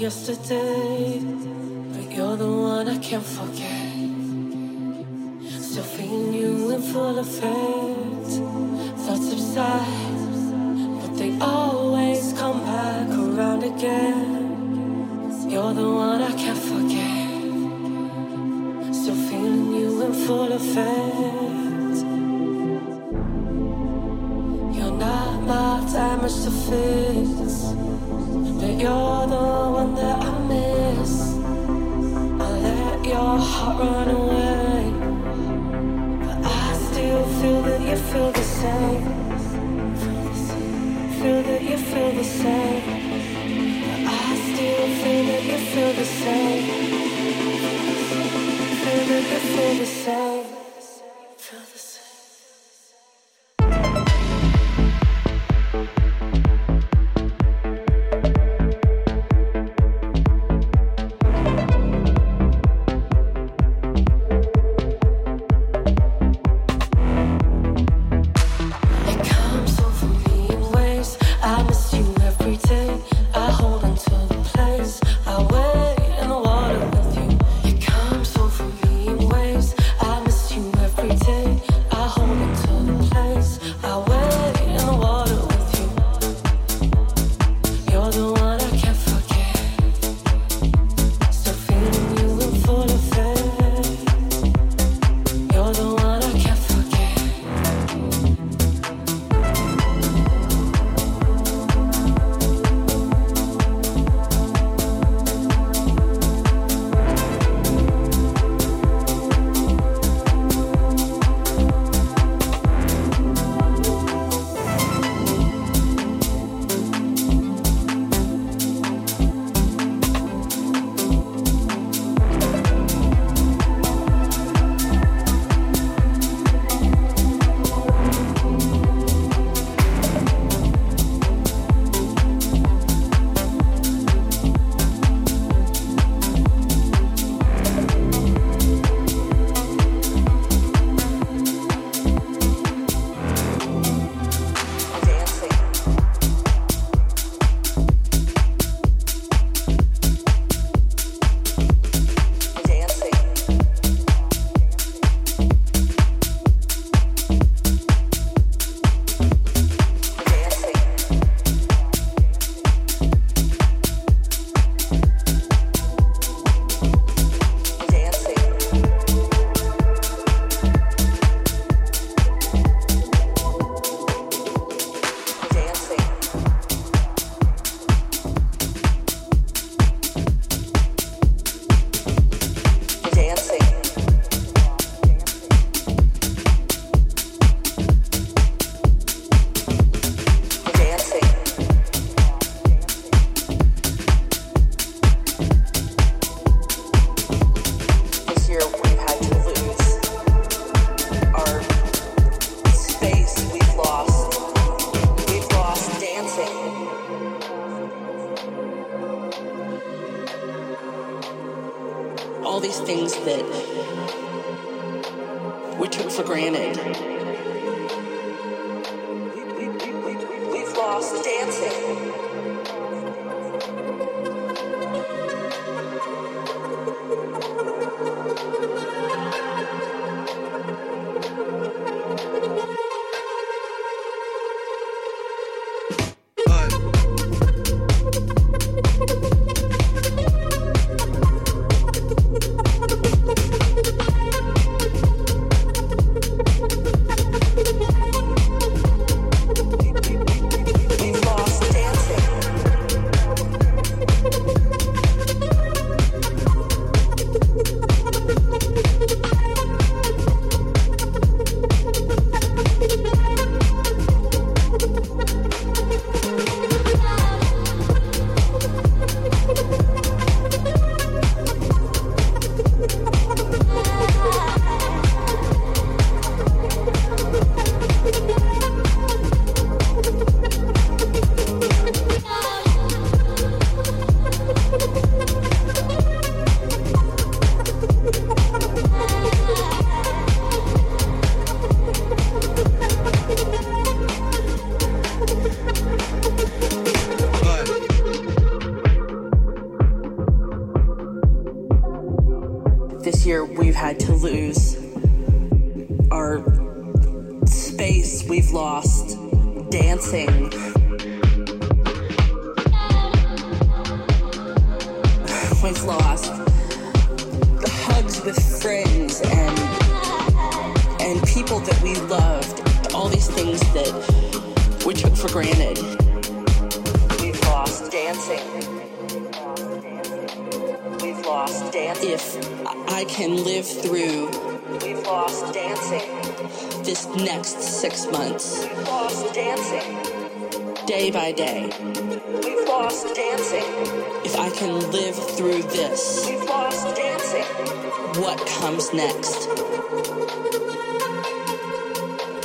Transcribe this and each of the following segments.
Yesterday, the same.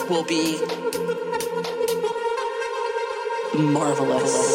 Will be marvelous.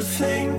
Everything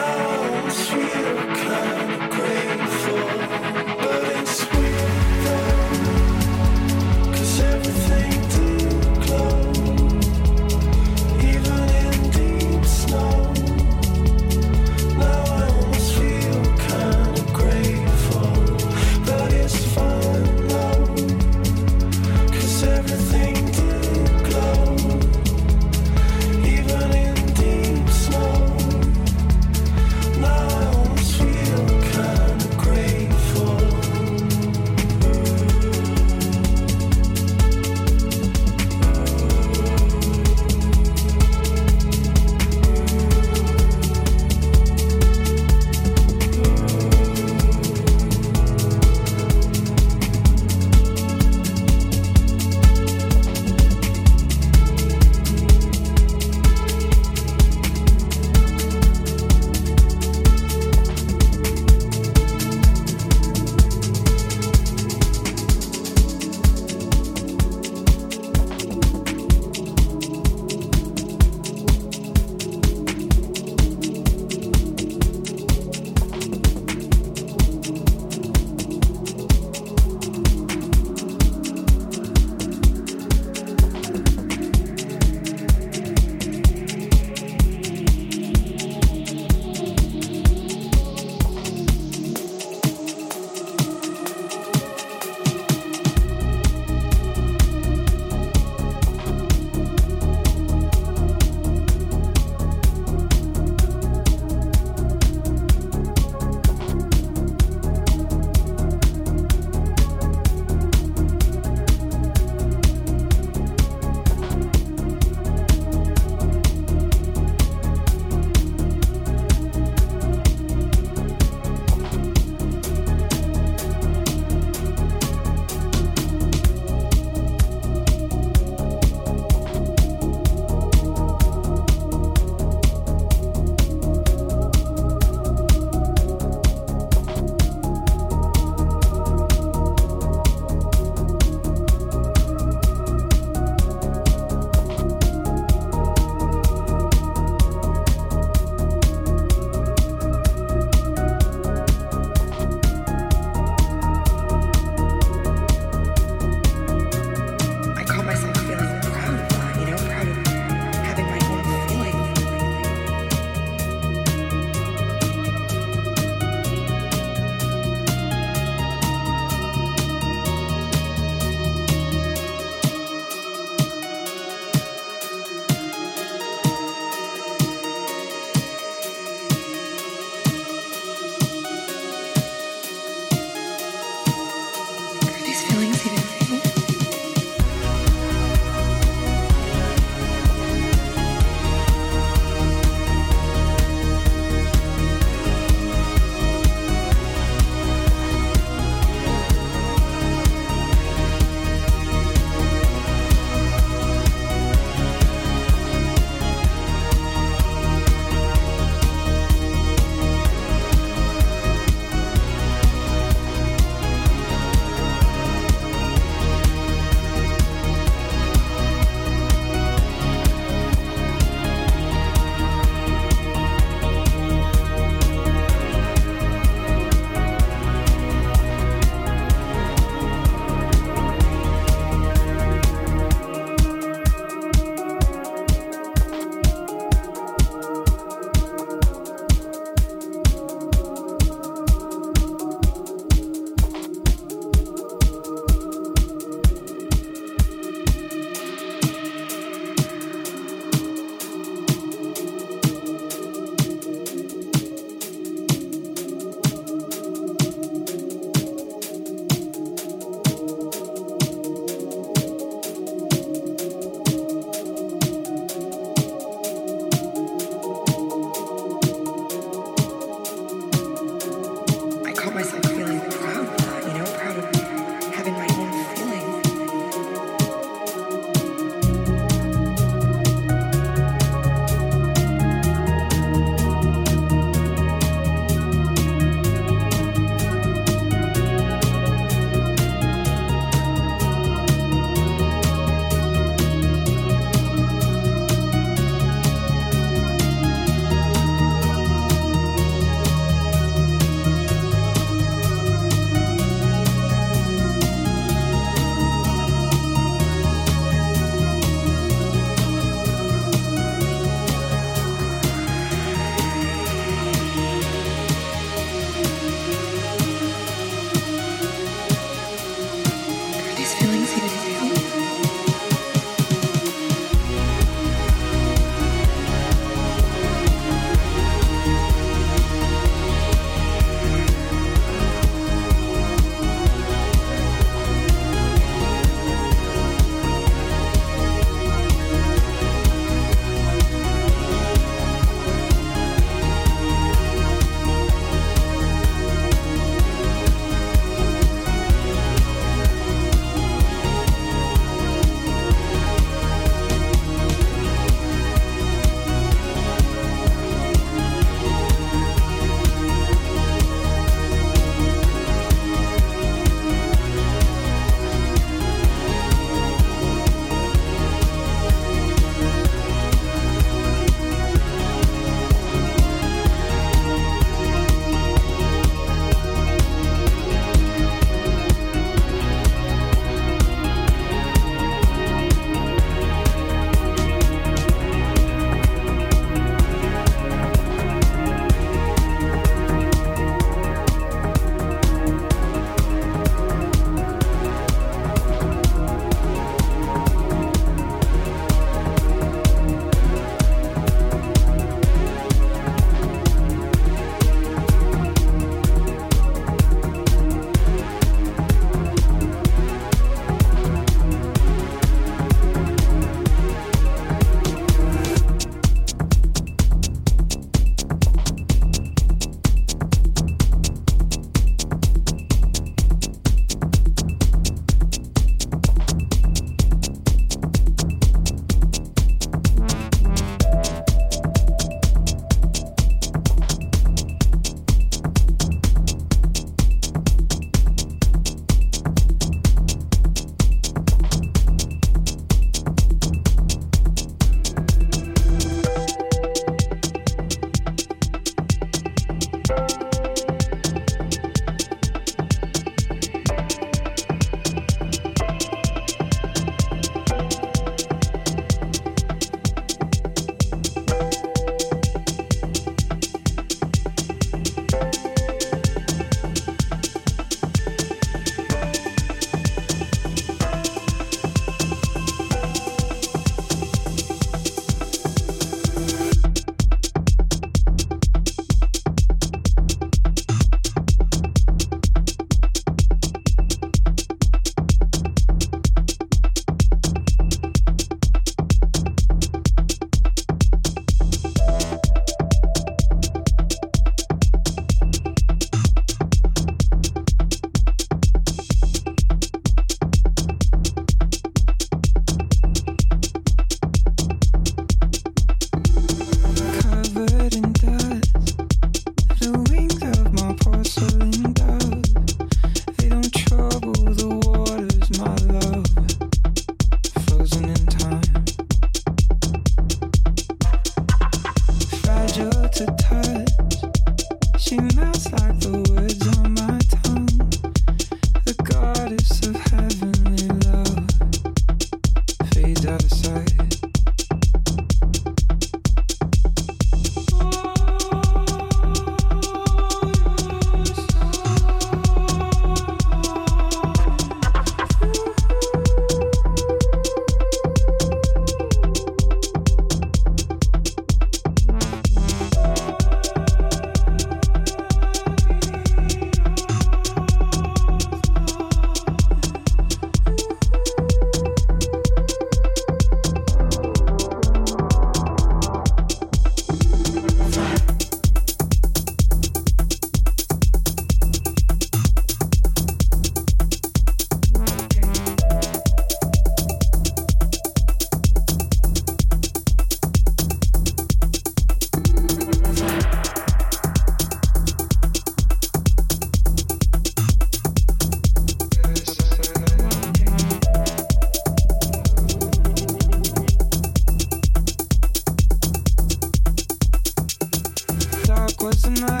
tonight.